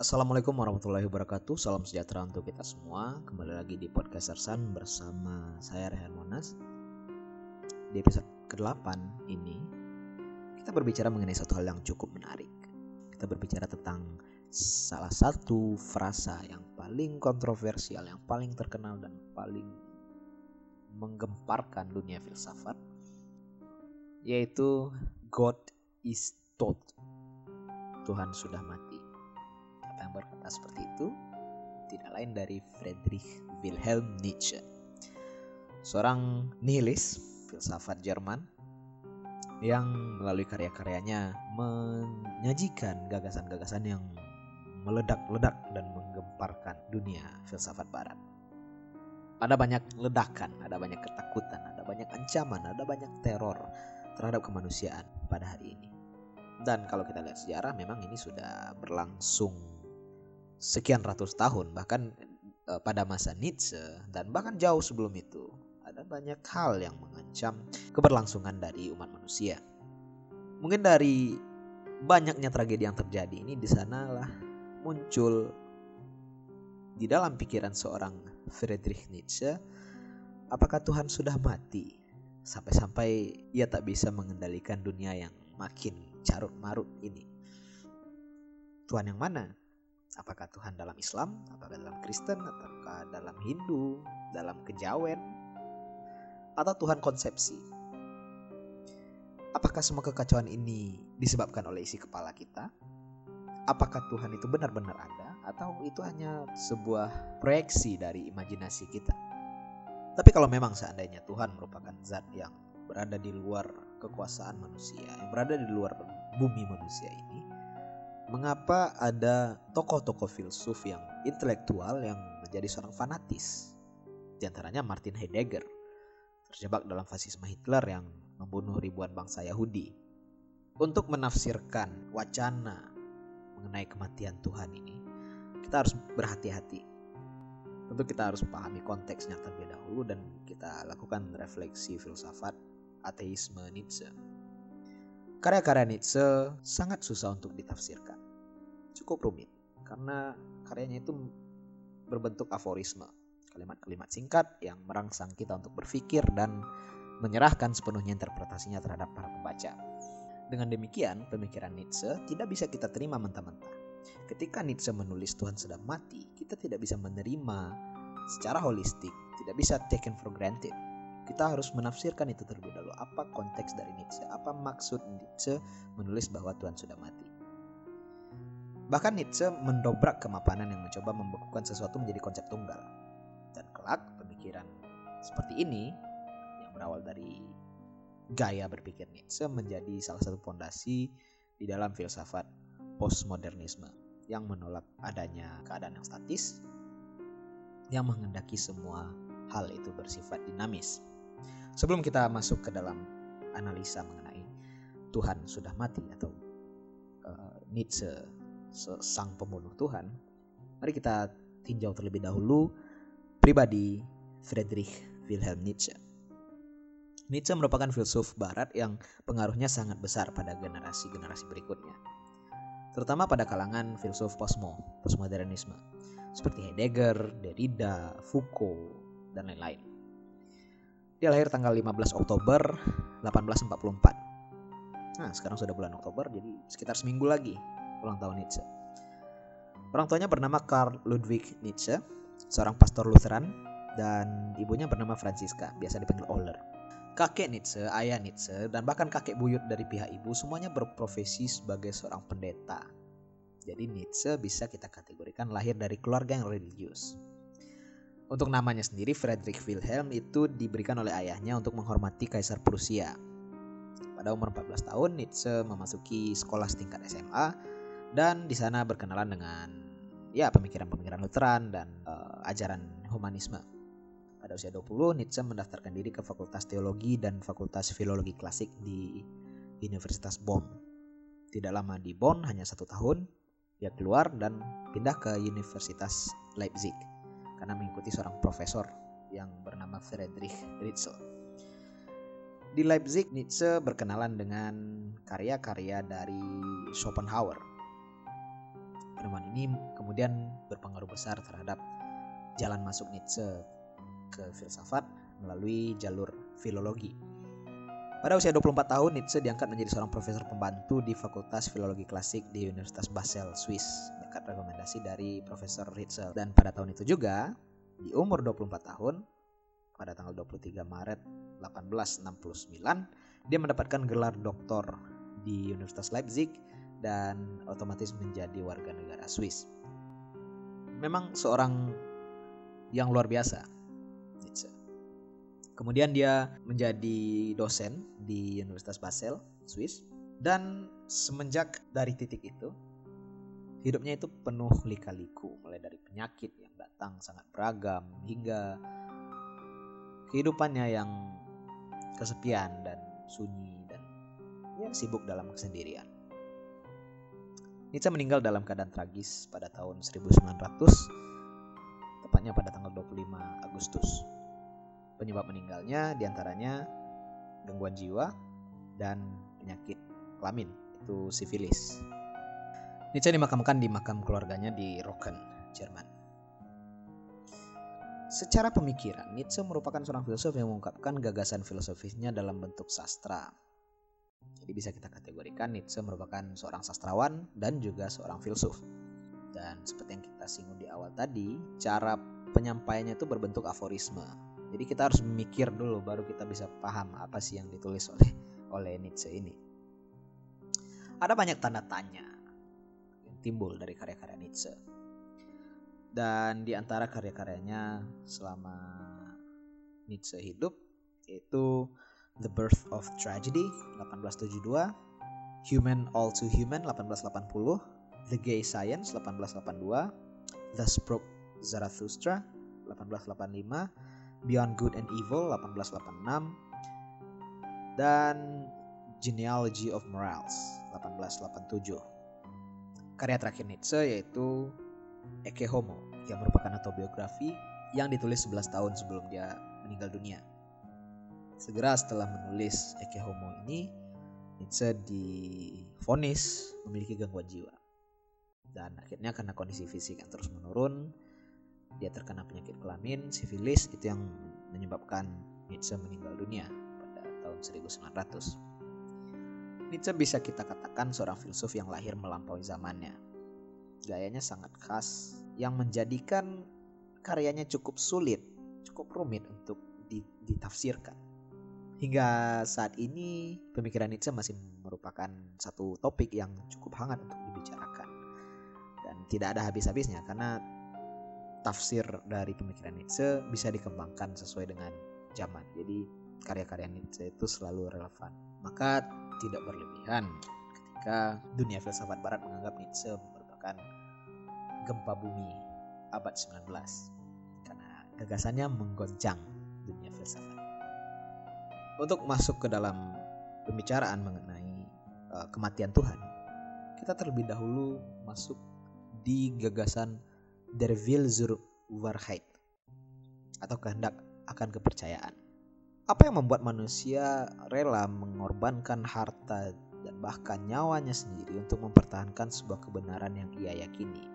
Assalamualaikum warahmatullahi wabarakatuh. Salam sejahtera untuk kita semua. Kembali lagi di podcast Sersan bersama saya Rehan Monas. Di episode ke-8 ini Kita berbicara mengenai satu hal yang cukup menarik. Kita berbicara tentang salah satu frasa yang paling kontroversial Yang paling terkenal dan paling menggemparkan dunia filsafat Yaitu God is dead Tuhan sudah mati berkata seperti itu tidak lain dari Friedrich Wilhelm Nietzsche. Seorang nihilis, filsafat Jerman yang melalui karya-karyanya menyajikan gagasan-gagasan yang meledak-ledak dan menggemparkan dunia filsafat barat. Ada banyak ledakan, ada banyak ketakutan, ada banyak ancaman, ada banyak teror terhadap kemanusiaan pada hari ini. Dan kalau kita lihat sejarah memang ini sudah berlangsung sekian ratus tahun bahkan e, pada masa Nietzsche dan bahkan jauh sebelum itu ada banyak hal yang mengancam keberlangsungan dari umat manusia. Mungkin dari banyaknya tragedi yang terjadi ini di sanalah muncul di dalam pikiran seorang Friedrich Nietzsche apakah Tuhan sudah mati sampai-sampai ia tak bisa mengendalikan dunia yang makin carut marut ini. Tuhan yang mana? Apakah Tuhan dalam Islam, apakah dalam Kristen, ataukah dalam Hindu, dalam kejawen, atau Tuhan konsepsi? Apakah semua kekacauan ini disebabkan oleh isi kepala kita? Apakah Tuhan itu benar-benar ada, atau itu hanya sebuah proyeksi dari imajinasi kita? Tapi kalau memang seandainya Tuhan merupakan zat yang berada di luar kekuasaan manusia, yang berada di luar bumi manusia ini, mengapa ada tokoh-tokoh filsuf yang intelektual yang menjadi seorang fanatis. Di antaranya Martin Heidegger, terjebak dalam fasisme Hitler yang membunuh ribuan bangsa Yahudi. Untuk menafsirkan wacana mengenai kematian Tuhan ini, kita harus berhati-hati. Tentu kita harus pahami konteksnya terlebih dahulu dan kita lakukan refleksi filsafat ateisme Nietzsche. Karya-karya Nietzsche sangat susah untuk ditafsirkan. Cukup rumit karena karyanya itu berbentuk aforisme, kalimat-kalimat singkat yang merangsang kita untuk berpikir dan menyerahkan sepenuhnya interpretasinya terhadap para pembaca. Dengan demikian, pemikiran Nietzsche tidak bisa kita terima mentah-mentah. Ketika Nietzsche menulis Tuhan sudah mati, kita tidak bisa menerima secara holistik, tidak bisa taken for granted kita harus menafsirkan itu terlebih dahulu. Apa konteks dari Nietzsche? Apa maksud Nietzsche menulis bahwa Tuhan sudah mati? Bahkan Nietzsche mendobrak kemapanan yang mencoba membekukan sesuatu menjadi konsep tunggal. Dan kelak pemikiran seperti ini yang berawal dari gaya berpikir Nietzsche menjadi salah satu fondasi di dalam filsafat postmodernisme yang menolak adanya keadaan yang statis yang menghendaki semua hal itu bersifat dinamis. Sebelum kita masuk ke dalam analisa mengenai Tuhan sudah mati atau uh, Nietzsche sang pembunuh Tuhan, mari kita tinjau terlebih dahulu pribadi Friedrich Wilhelm Nietzsche. Nietzsche merupakan filsuf barat yang pengaruhnya sangat besar pada generasi-generasi berikutnya. Terutama pada kalangan filsuf posmo, postmodernisme, seperti Heidegger, Derrida, Foucault, dan lain-lain. Dia lahir tanggal 15 Oktober 1844. Nah, sekarang sudah bulan Oktober, jadi sekitar seminggu lagi ulang tahun Nietzsche. Orang tuanya bernama Karl Ludwig Nietzsche, seorang pastor Lutheran, dan ibunya bernama Francisca, biasa dipanggil Oller. Kakek Nietzsche, ayah Nietzsche, dan bahkan kakek buyut dari pihak ibu semuanya berprofesi sebagai seorang pendeta. Jadi Nietzsche bisa kita kategorikan lahir dari keluarga yang religius. Untuk namanya sendiri, Friedrich Wilhelm itu diberikan oleh ayahnya untuk menghormati Kaisar Prusia. Pada umur 14 tahun, Nietzsche memasuki sekolah setingkat SMA dan di sana berkenalan dengan ya pemikiran-pemikiran Lutheran dan uh, ajaran humanisme. Pada usia 20, Nietzsche mendaftarkan diri ke Fakultas Teologi dan Fakultas Filologi Klasik di Universitas Bonn. Tidak lama di Bonn, hanya satu tahun, dia keluar dan pindah ke Universitas Leipzig karena mengikuti seorang profesor yang bernama Friedrich Ritzel. Di Leipzig, Nietzsche berkenalan dengan karya-karya dari Schopenhauer. Penemuan ini kemudian berpengaruh besar terhadap jalan masuk Nietzsche ke filsafat melalui jalur filologi. Pada usia 24 tahun, Nietzsche diangkat menjadi seorang profesor pembantu di Fakultas Filologi Klasik di Universitas Basel, Swiss, berkat rekomendasi dari Profesor Ritzel. Dan pada tahun itu juga, di umur 24 tahun, pada tanggal 23 Maret 1869, dia mendapatkan gelar doktor di Universitas Leipzig dan otomatis menjadi warga negara Swiss. Memang seorang yang luar biasa, Nietzsche. Kemudian dia menjadi dosen di Universitas Basel, Swiss. Dan semenjak dari titik itu, hidupnya itu penuh lika-liku. Mulai dari penyakit yang datang sangat beragam, hingga kehidupannya yang kesepian dan sunyi dan ya sibuk dalam kesendirian. Nietzsche meninggal dalam keadaan tragis pada tahun 1900, tepatnya pada tanggal 25 Agustus. Penyebab meninggalnya di antaranya gangguan jiwa dan penyakit kelamin, itu sifilis. Nietzsche dimakamkan di makam keluarganya di Rocken, Jerman. Secara pemikiran, Nietzsche merupakan seorang filsuf yang mengungkapkan gagasan filosofisnya dalam bentuk sastra. Jadi bisa kita kategorikan Nietzsche merupakan seorang sastrawan dan juga seorang filsuf. Dan seperti yang kita singgung di awal tadi, cara penyampaiannya itu berbentuk aforisme jadi kita harus mikir dulu baru kita bisa paham apa sih yang ditulis oleh oleh Nietzsche ini. Ada banyak tanda tanya timbul dari karya-karya Nietzsche. Dan di antara karya-karyanya selama Nietzsche hidup yaitu The Birth of Tragedy 1872, Human All Too Human 1880, The Gay Science 1882, The Spoke Zarathustra 1885, Beyond Good and Evil 1886 dan Genealogy of Morals 1887. Karya terakhir Nietzsche yaitu Ecce Homo yang merupakan autobiografi yang ditulis 11 tahun sebelum dia meninggal dunia. Segera setelah menulis Ecce Homo ini, Nietzsche difonis memiliki gangguan jiwa. Dan akhirnya karena kondisi fisik yang terus menurun, dia terkena penyakit kelamin, sifilis itu yang menyebabkan Nietzsche meninggal dunia pada tahun 1900. Nietzsche bisa kita katakan seorang filsuf yang lahir melampaui zamannya. Gayanya sangat khas yang menjadikan karyanya cukup sulit, cukup rumit untuk ditafsirkan. Hingga saat ini pemikiran Nietzsche masih merupakan satu topik yang cukup hangat untuk dibicarakan. Dan tidak ada habis-habisnya karena tafsir dari pemikiran Nietzsche bisa dikembangkan sesuai dengan zaman. Jadi karya-karya Nietzsche itu selalu relevan. Maka tidak berlebihan ketika dunia filsafat barat menganggap Nietzsche merupakan gempa bumi abad 19 karena gagasannya menggoncang dunia filsafat. Untuk masuk ke dalam pembicaraan mengenai uh, kematian Tuhan, kita terlebih dahulu masuk di gagasan der Will zur Wahrheit atau kehendak akan kepercayaan. Apa yang membuat manusia rela mengorbankan harta dan bahkan nyawanya sendiri untuk mempertahankan sebuah kebenaran yang ia yakini?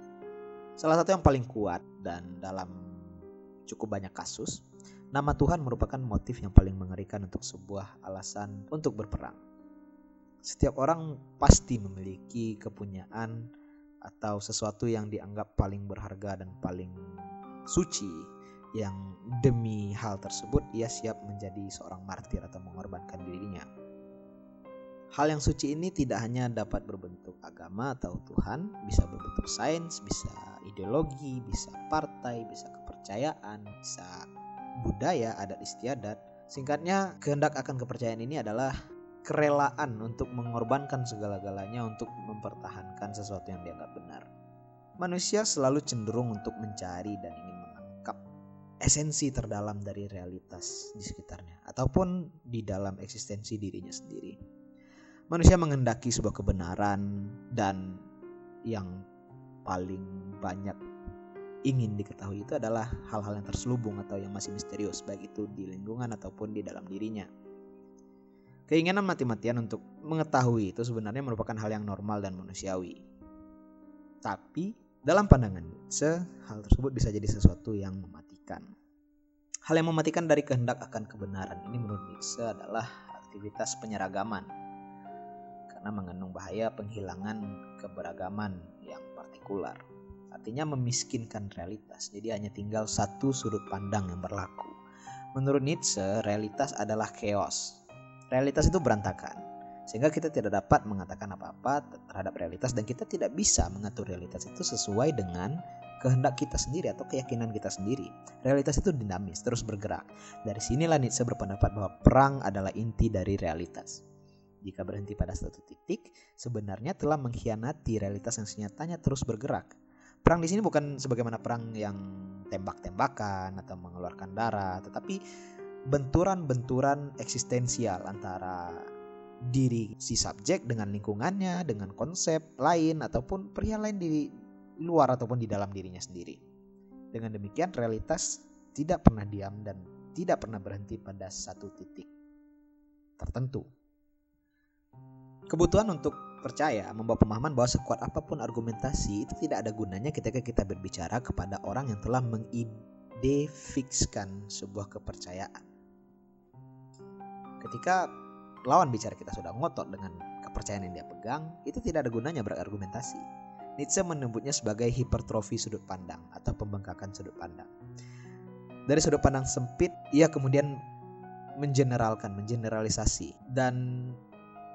Salah satu yang paling kuat dan dalam cukup banyak kasus, nama Tuhan merupakan motif yang paling mengerikan untuk sebuah alasan untuk berperang. Setiap orang pasti memiliki kepunyaan atau sesuatu yang dianggap paling berharga dan paling suci yang demi hal tersebut ia siap menjadi seorang martir atau mengorbankan dirinya. Hal yang suci ini tidak hanya dapat berbentuk agama atau Tuhan, bisa berbentuk sains, bisa ideologi, bisa partai, bisa kepercayaan, bisa budaya, adat istiadat. Singkatnya, kehendak akan kepercayaan ini adalah kerelaan untuk mengorbankan segala-galanya untuk mempertahankan sesuatu yang dianggap benar. Manusia selalu cenderung untuk mencari dan ingin esensi terdalam dari realitas di sekitarnya ataupun di dalam eksistensi dirinya sendiri. Manusia menghendaki sebuah kebenaran dan yang paling banyak ingin diketahui itu adalah hal-hal yang terselubung atau yang masih misterius baik itu di lingkungan ataupun di dalam dirinya. Keinginan mati-matian untuk mengetahui itu sebenarnya merupakan hal yang normal dan manusiawi. Tapi Dalam pandangan Nietzsche, hal tersebut bisa jadi sesuatu yang mematikan. Hal yang mematikan dari kehendak akan kebenaran ini menurut Nietzsche adalah aktivitas penyeragaman karena mengandung bahaya penghilangan keberagaman yang partikular. Artinya memiskinkan realitas, jadi hanya tinggal satu sudut pandang yang berlaku. Menurut Nietzsche, realitas adalah chaos. Realitas itu berantakan, sehingga kita tidak dapat mengatakan apa-apa terhadap realitas dan kita tidak bisa mengatur realitas itu sesuai dengan kehendak kita sendiri atau keyakinan kita sendiri. Realitas itu dinamis, terus bergerak. Dari sinilah Nietzsche berpendapat bahwa perang adalah inti dari realitas. Jika berhenti pada satu titik, sebenarnya telah mengkhianati realitas yang senyatanya terus bergerak. Perang di sini bukan sebagaimana perang yang tembak-tembakan atau mengeluarkan darah, tetapi benturan-benturan eksistensial antara diri si subjek dengan lingkungannya, dengan konsep lain ataupun pria lain di luar ataupun di dalam dirinya sendiri. Dengan demikian realitas tidak pernah diam dan tidak pernah berhenti pada satu titik tertentu. Kebutuhan untuk percaya membawa pemahaman bahwa sekuat apa pun argumentasi itu tidak ada gunanya ketika kita berbicara kepada orang yang telah mengidefikskan sebuah kepercayaan. Ketika lawan bicara kita sudah ngotot dengan kepercayaan yang dia pegang, itu tidak ada gunanya berargumentasi. Nietzsche menyebutnya sebagai hipertrofi sudut pandang atau pembengkakan sudut pandang. Dari sudut pandang sempit, ia kemudian mengeneralkan, mengeneralisasi dan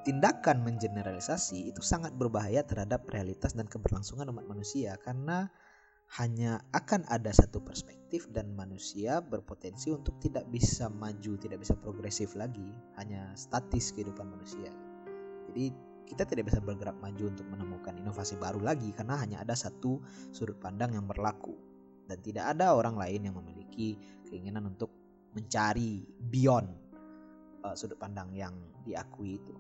tindakan mengeneralisasi itu sangat berbahaya terhadap realitas dan keberlangsungan umat manusia karena hanya akan ada satu perspektif dan manusia berpotensi untuk tidak bisa maju, tidak bisa progresif lagi, hanya statis kehidupan manusia. Jadi kita tidak bisa bergerak maju untuk menemukan inovasi baru lagi karena hanya ada satu sudut pandang yang berlaku dan tidak ada orang lain yang memiliki keinginan untuk mencari beyond uh, sudut pandang yang diakui itu.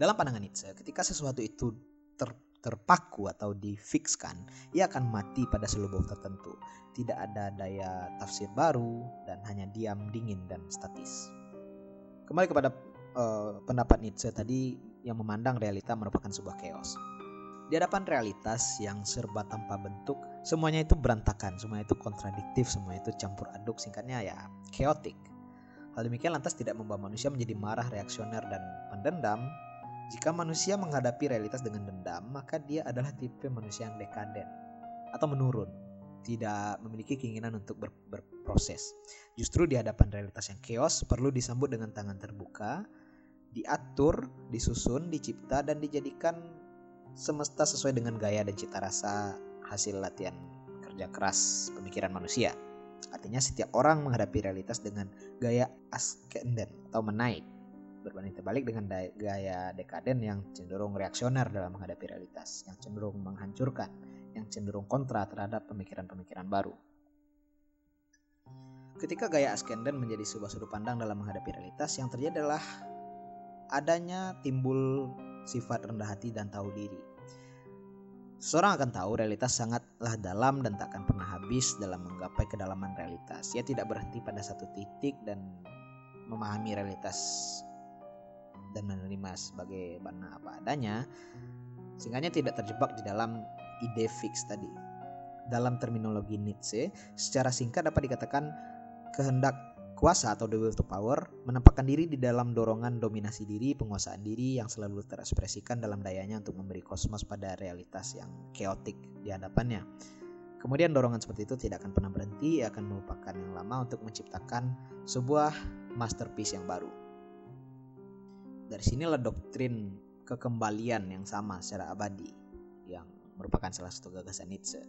Dalam pandangan Nietzsche, ketika sesuatu itu ter terpaku atau difikskan, ia akan mati pada selubung tertentu. Tidak ada daya tafsir baru dan hanya diam, dingin, dan statis. Kembali kepada uh, pendapat Nietzsche tadi yang memandang realita merupakan sebuah chaos. Di hadapan realitas yang serba tanpa bentuk, semuanya itu berantakan, semuanya itu kontradiktif, semuanya itu campur aduk, singkatnya ya chaotic. Hal demikian lantas tidak membawa manusia menjadi marah, reaksioner, dan pendendam, jika manusia menghadapi realitas dengan dendam, maka dia adalah tipe manusia yang dekaden atau menurun, tidak memiliki keinginan untuk ber berproses. Justru di hadapan realitas yang chaos perlu disambut dengan tangan terbuka, diatur, disusun, dicipta dan dijadikan semesta sesuai dengan gaya dan cita rasa hasil latihan kerja keras pemikiran manusia. Artinya setiap orang menghadapi realitas dengan gaya ascendant atau menaik berbanding terbalik dengan gaya dekaden yang cenderung reaksioner dalam menghadapi realitas, yang cenderung menghancurkan, yang cenderung kontra terhadap pemikiran-pemikiran baru. Ketika gaya ascendant menjadi sebuah sudut pandang dalam menghadapi realitas, yang terjadi adalah adanya timbul sifat rendah hati dan tahu diri. Seseorang akan tahu realitas sangatlah dalam dan tak akan pernah habis dalam menggapai kedalaman realitas. Ia tidak berhenti pada satu titik dan memahami realitas dan menerima sebagai mana apa adanya, sehingga tidak terjebak di dalam ide fix tadi. Dalam terminologi Nietzsche, secara singkat dapat dikatakan kehendak kuasa atau the will to power menempatkan diri di dalam dorongan dominasi diri, penguasaan diri yang selalu terekspresikan dalam dayanya untuk memberi kosmos pada realitas yang keotik di hadapannya. Kemudian dorongan seperti itu tidak akan pernah berhenti, akan melupakan yang lama untuk menciptakan sebuah masterpiece yang baru. Dari sinilah doktrin kekembalian yang sama secara abadi yang merupakan salah satu gagasan Nietzsche.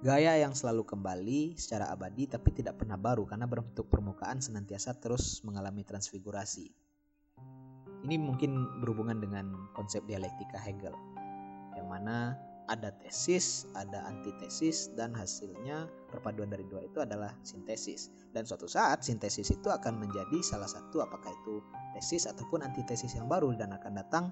Gaya yang selalu kembali secara abadi tapi tidak pernah baru karena berbentuk permukaan senantiasa terus mengalami transfigurasi. Ini mungkin berhubungan dengan konsep dialektika Hegel yang mana ada tesis, ada antitesis, dan hasilnya perpaduan dari dua itu adalah sintesis. Dan suatu saat sintesis itu akan menjadi salah satu apakah itu tesis ataupun antitesis yang baru dan akan datang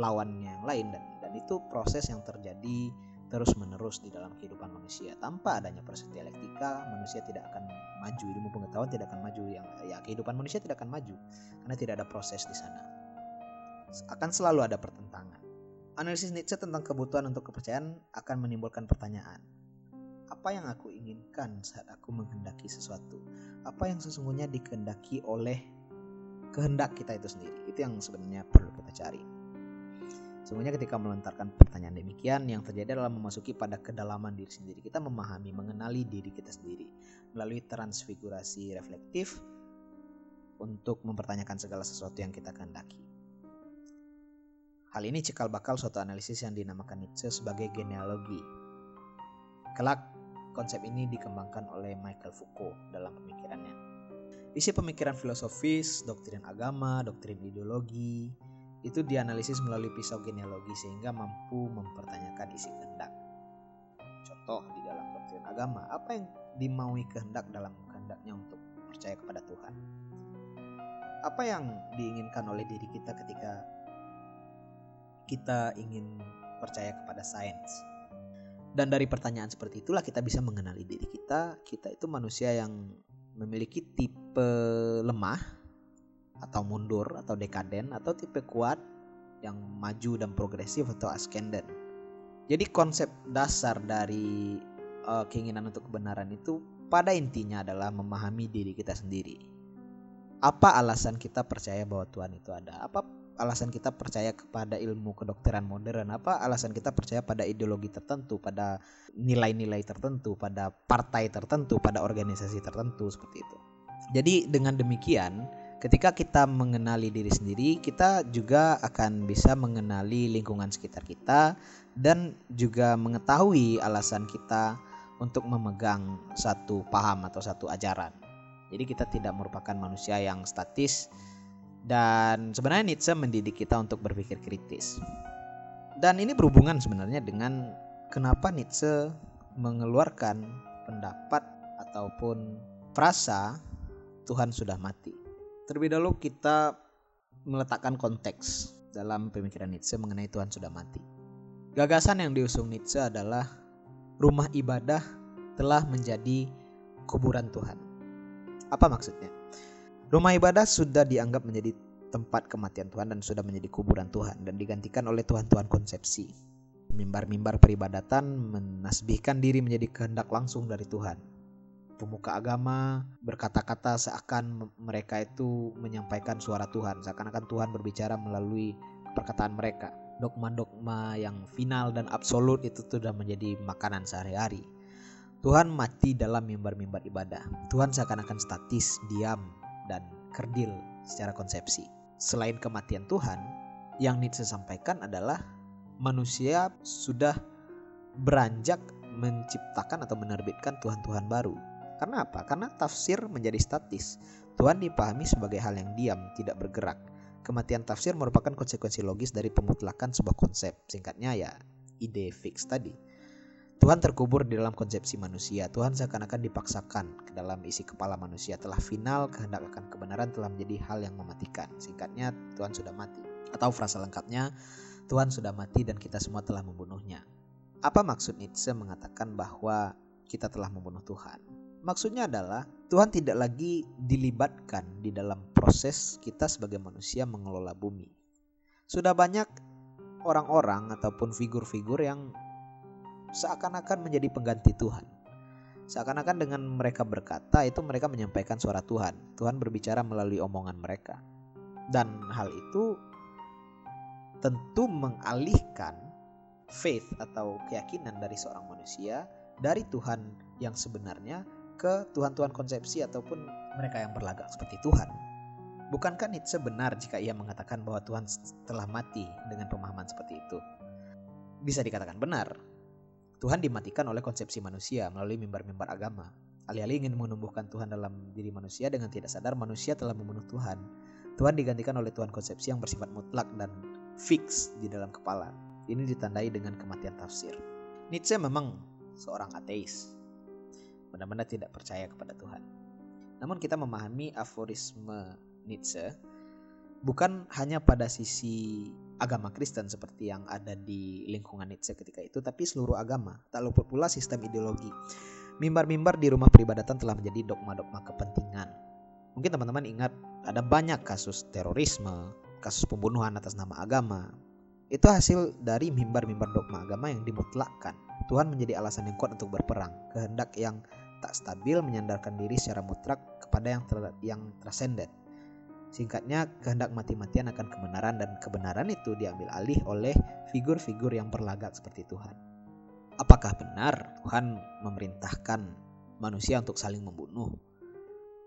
lawannya yang lain dan dan itu proses yang terjadi terus menerus di dalam kehidupan manusia. Tanpa adanya proses dialektika manusia tidak akan maju ilmu pengetahuan tidak akan maju yang ya kehidupan manusia tidak akan maju karena tidak ada proses di sana. Akan selalu ada pertentangan. Analisis Nietzsche tentang kebutuhan untuk kepercayaan akan menimbulkan pertanyaan. apa yang aku inginkan saat aku menghendaki sesuatu? Apa yang sesungguhnya dikehendaki oleh kehendak kita itu sendiri? Itu yang sebenarnya perlu kita cari Sungguhnya ketika melontarkan pertanyaan demikian yang terjadi adalah memasuki pada kedalaman diri sendiri. Kita memahami, mengenali diri kita sendiri melalui transfigurasi reflektif untuk mempertanyakan segala sesuatu yang kita kehendaki. Hal ini cikal bakal suatu analisis yang dinamakan Nietzsche sebagai genealogi. Kelak, konsep ini dikembangkan oleh Michael Foucault dalam pemikirannya. Isi pemikiran filosofis, doktrin agama, doktrin ideologi, itu dianalisis melalui pisau genealogi sehingga mampu mempertanyakan isi kehendak. Contoh di dalam doktrin agama, apa yang dimaui kehendak dalam kehendaknya untuk percaya kepada Tuhan? Apa yang diinginkan oleh diri kita ketika kita ingin percaya kepada sains. Dan dari pertanyaan seperti itulah kita bisa mengenali diri kita. Kita itu manusia yang memiliki tipe lemah atau mundur atau dekaden atau tipe kuat yang maju dan progresif atau ascendant. Jadi konsep dasar dari uh, keinginan untuk kebenaran itu pada intinya adalah memahami diri kita sendiri. Apa alasan kita percaya bahwa Tuhan itu ada? Apa alasan kita percaya kepada ilmu kedokteran modern? Apa alasan kita percaya pada ideologi tertentu, pada nilai-nilai tertentu, pada partai tertentu, pada organisasi tertentu seperti itu. Jadi dengan demikian, ketika kita mengenali diri sendiri, kita juga akan bisa mengenali lingkungan sekitar kita dan juga mengetahui alasan kita untuk memegang satu paham atau satu ajaran. Jadi kita tidak merupakan manusia yang statis dan sebenarnya Nietzsche mendidik kita untuk berpikir kritis. Dan ini berhubungan sebenarnya dengan kenapa Nietzsche mengeluarkan pendapat ataupun frasa Tuhan sudah mati. Terlebih dahulu kita meletakkan konteks dalam pemikiran Nietzsche mengenai Tuhan sudah mati. Gagasan yang diusung Nietzsche adalah rumah ibadah telah menjadi kuburan Tuhan. Apa maksudnya? Rumah ibadah sudah dianggap menjadi tempat kematian Tuhan dan sudah menjadi kuburan Tuhan dan digantikan oleh Tuhan-Tuhan konsepsi. Mimbar-mimbar peribadatan menasbihkan diri menjadi kehendak langsung dari Tuhan. Pemuka agama berkata-kata seakan mereka itu menyampaikan suara Tuhan, seakan-akan Tuhan berbicara melalui perkataan mereka. Dogma-dogma yang final dan absolut itu sudah menjadi makanan sehari-hari. Tuhan mati dalam mimbar-mimbar ibadah. Tuhan seakan-akan statis, diam, dan kerdil secara konsepsi. Selain kematian Tuhan, yang Nietzsche sampaikan adalah manusia sudah beranjak menciptakan atau menerbitkan Tuhan-Tuhan baru. Karena apa? Karena tafsir menjadi statis. Tuhan dipahami sebagai hal yang diam, tidak bergerak. Kematian tafsir merupakan konsekuensi logis dari pemutlakan sebuah konsep. Singkatnya ya, ide fix tadi. Tuhan terkubur di dalam konsepsi manusia. Tuhan seakan-akan dipaksakan ke dalam isi kepala manusia. Telah final, kehendak akan kebenaran telah menjadi hal yang mematikan. Singkatnya, Tuhan sudah mati. Atau frasa lengkapnya, Tuhan sudah mati dan kita semua telah membunuhnya. Apa maksud Nietzsche mengatakan bahwa kita telah membunuh Tuhan? Maksudnya adalah Tuhan tidak lagi dilibatkan di dalam proses kita sebagai manusia mengelola bumi. Sudah banyak orang-orang ataupun figur-figur yang seakan-akan menjadi pengganti Tuhan. Seakan-akan dengan mereka berkata itu mereka menyampaikan suara Tuhan. Tuhan berbicara melalui omongan mereka. Dan hal itu tentu mengalihkan faith atau keyakinan dari seorang manusia dari Tuhan yang sebenarnya ke Tuhan-Tuhan konsepsi ataupun mereka yang berlagak seperti Tuhan. Bukankah Nietzsche benar jika ia mengatakan bahwa Tuhan telah mati dengan pemahaman seperti itu? Bisa dikatakan benar, Tuhan dimatikan oleh konsepsi manusia melalui mimbar-mimbar agama. Alih-alih ingin menumbuhkan Tuhan dalam diri manusia dengan tidak sadar manusia telah membunuh Tuhan. Tuhan digantikan oleh Tuhan konsepsi yang bersifat mutlak dan fix di dalam kepala. Ini ditandai dengan kematian tafsir. Nietzsche memang seorang ateis. Benar-benar tidak percaya kepada Tuhan. Namun kita memahami aforisme Nietzsche bukan hanya pada sisi agama Kristen seperti yang ada di lingkungan Nietzsche ketika itu, tapi seluruh agama, tak lupa pula sistem ideologi. Mimbar-mimbar di rumah peribadatan telah menjadi dogma-dogma kepentingan. Mungkin teman-teman ingat ada banyak kasus terorisme, kasus pembunuhan atas nama agama. Itu hasil dari mimbar-mimbar dogma agama yang dimutlakkan. Tuhan menjadi alasan yang kuat untuk berperang. Kehendak yang tak stabil menyandarkan diri secara mutlak kepada yang ter yang transenden. Singkatnya, kehendak mati-matian akan kebenaran dan kebenaran itu diambil alih oleh figur-figur yang berlagak seperti Tuhan. Apakah benar Tuhan memerintahkan manusia untuk saling membunuh?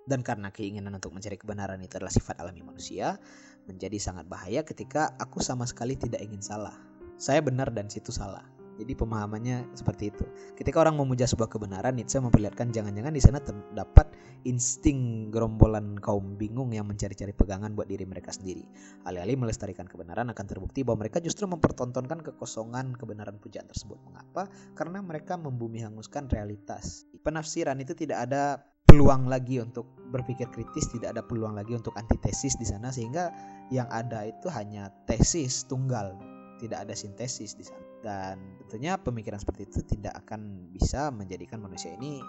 Dan karena keinginan untuk mencari kebenaran itu adalah sifat alami manusia, menjadi sangat bahaya ketika aku sama sekali tidak ingin salah. Saya benar dan situ salah. Jadi pemahamannya seperti itu. Ketika orang memuja sebuah kebenaran, Nietzsche memperlihatkan jangan-jangan di sana terdapat insting gerombolan kaum bingung yang mencari-cari pegangan buat diri mereka sendiri. Alih-alih melestarikan kebenaran akan terbukti bahwa mereka justru mempertontonkan kekosongan kebenaran pujaan tersebut. Mengapa? Karena mereka membumi hanguskan realitas. Penafsiran itu tidak ada peluang lagi untuk berpikir kritis, tidak ada peluang lagi untuk antitesis di sana sehingga yang ada itu hanya tesis tunggal, tidak ada sintesis di sana dan tentunya pemikiran seperti itu tidak akan bisa menjadikan manusia ini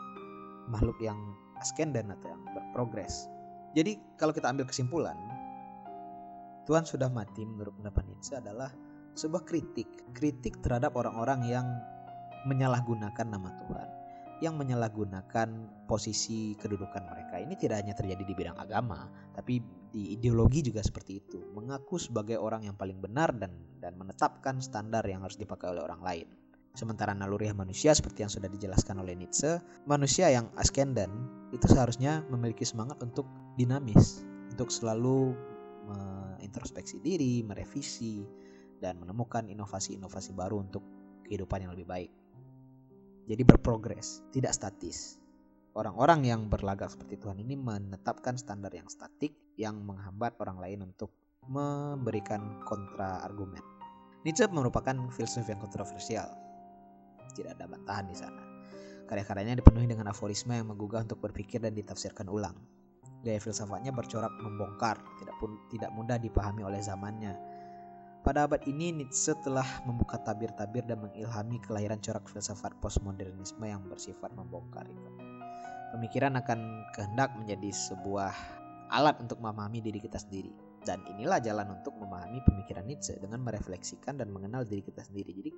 makhluk yang ascendant atau yang berprogres. Jadi kalau kita ambil kesimpulan, Tuhan sudah mati menurut pendapat Nietzsche adalah sebuah kritik, kritik terhadap orang-orang yang menyalahgunakan nama Tuhan, yang menyalahgunakan posisi kedudukan mereka. Ini tidak hanya terjadi di bidang agama, tapi di ideologi juga seperti itu, mengaku sebagai orang yang paling benar dan dan menetapkan standar yang harus dipakai oleh orang lain. Sementara naluriah manusia seperti yang sudah dijelaskan oleh Nietzsche, manusia yang ascendant itu seharusnya memiliki semangat untuk dinamis, untuk selalu mengintrospeksi diri, merevisi, dan menemukan inovasi-inovasi baru untuk kehidupan yang lebih baik. Jadi berprogres, tidak statis. Orang-orang yang berlagak seperti Tuhan ini menetapkan standar yang statik yang menghambat orang lain untuk memberikan kontra argumen. Nietzsche merupakan filsuf yang kontroversial. Tidak ada bantahan di sana. Karya-karyanya dipenuhi dengan aforisme yang menggugah untuk berpikir dan ditafsirkan ulang. Gaya filsafatnya bercorak membongkar, tidak pun tidak mudah dipahami oleh zamannya. Pada abad ini Nietzsche telah membuka tabir-tabir dan mengilhami kelahiran corak filsafat postmodernisme yang bersifat membongkar itu. Pemikiran akan kehendak menjadi sebuah alat untuk memahami diri kita sendiri. Dan inilah jalan untuk memahami pemikiran Nietzsche dengan merefleksikan dan mengenal diri kita sendiri. Jadi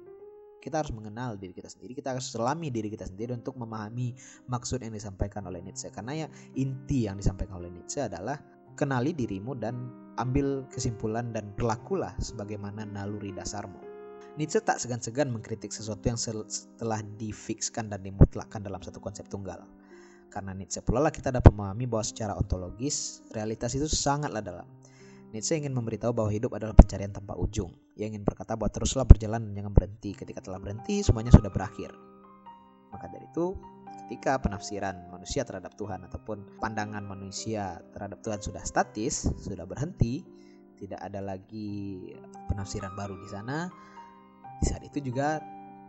kita harus mengenal diri kita sendiri, kita harus selami diri kita sendiri untuk memahami maksud yang disampaikan oleh Nietzsche. Karena ya inti yang disampaikan oleh Nietzsche adalah kenali dirimu dan ambil kesimpulan dan berlakulah sebagaimana naluri dasarmu. Nietzsche tak segan-segan mengkritik sesuatu yang setelah difikskan dan dimutlakkan dalam satu konsep tunggal. Karena Nietzsche pula lah kita dapat memahami bahwa secara ontologis realitas itu sangatlah dalam. Nietzsche ingin memberitahu bahwa hidup adalah pencarian tanpa ujung. Ia ingin berkata bahwa teruslah berjalan dan jangan berhenti. Ketika telah berhenti, semuanya sudah berakhir. Maka dari itu, ketika penafsiran manusia terhadap Tuhan ataupun pandangan manusia terhadap Tuhan sudah statis, sudah berhenti, tidak ada lagi penafsiran baru di sana. Di saat itu juga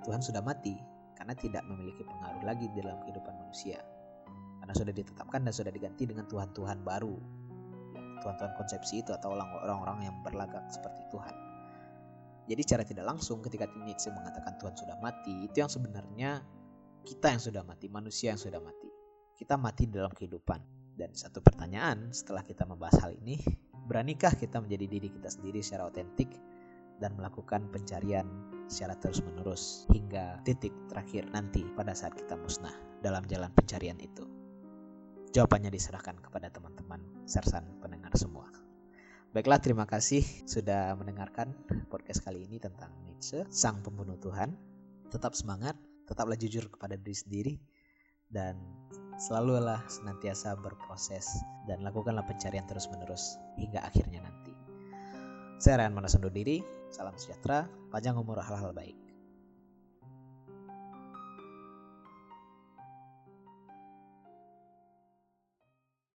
Tuhan sudah mati karena tidak memiliki pengaruh lagi dalam kehidupan manusia karena sudah ditetapkan dan sudah diganti dengan Tuhan-Tuhan baru Tuhan-Tuhan konsepsi itu atau orang-orang yang berlagak seperti Tuhan jadi secara tidak langsung ketika Nietzsche mengatakan Tuhan sudah mati itu yang sebenarnya kita yang sudah mati manusia yang sudah mati kita mati dalam kehidupan dan satu pertanyaan setelah kita membahas hal ini beranikah kita menjadi diri kita sendiri secara otentik dan melakukan pencarian secara terus-menerus hingga titik terakhir nanti pada saat kita musnah dalam jalan pencarian itu. Jawabannya diserahkan kepada teman-teman sersan pendengar semua. Baiklah, terima kasih sudah mendengarkan podcast kali ini tentang Nietzsche, sang pembunuh Tuhan. Tetap semangat, tetaplah jujur kepada diri sendiri, dan selalulah senantiasa berproses dan lakukanlah pencarian terus-menerus hingga akhirnya nanti. Saya Ryan Manas undur diri, salam sejahtera, panjang umur hal-hal baik.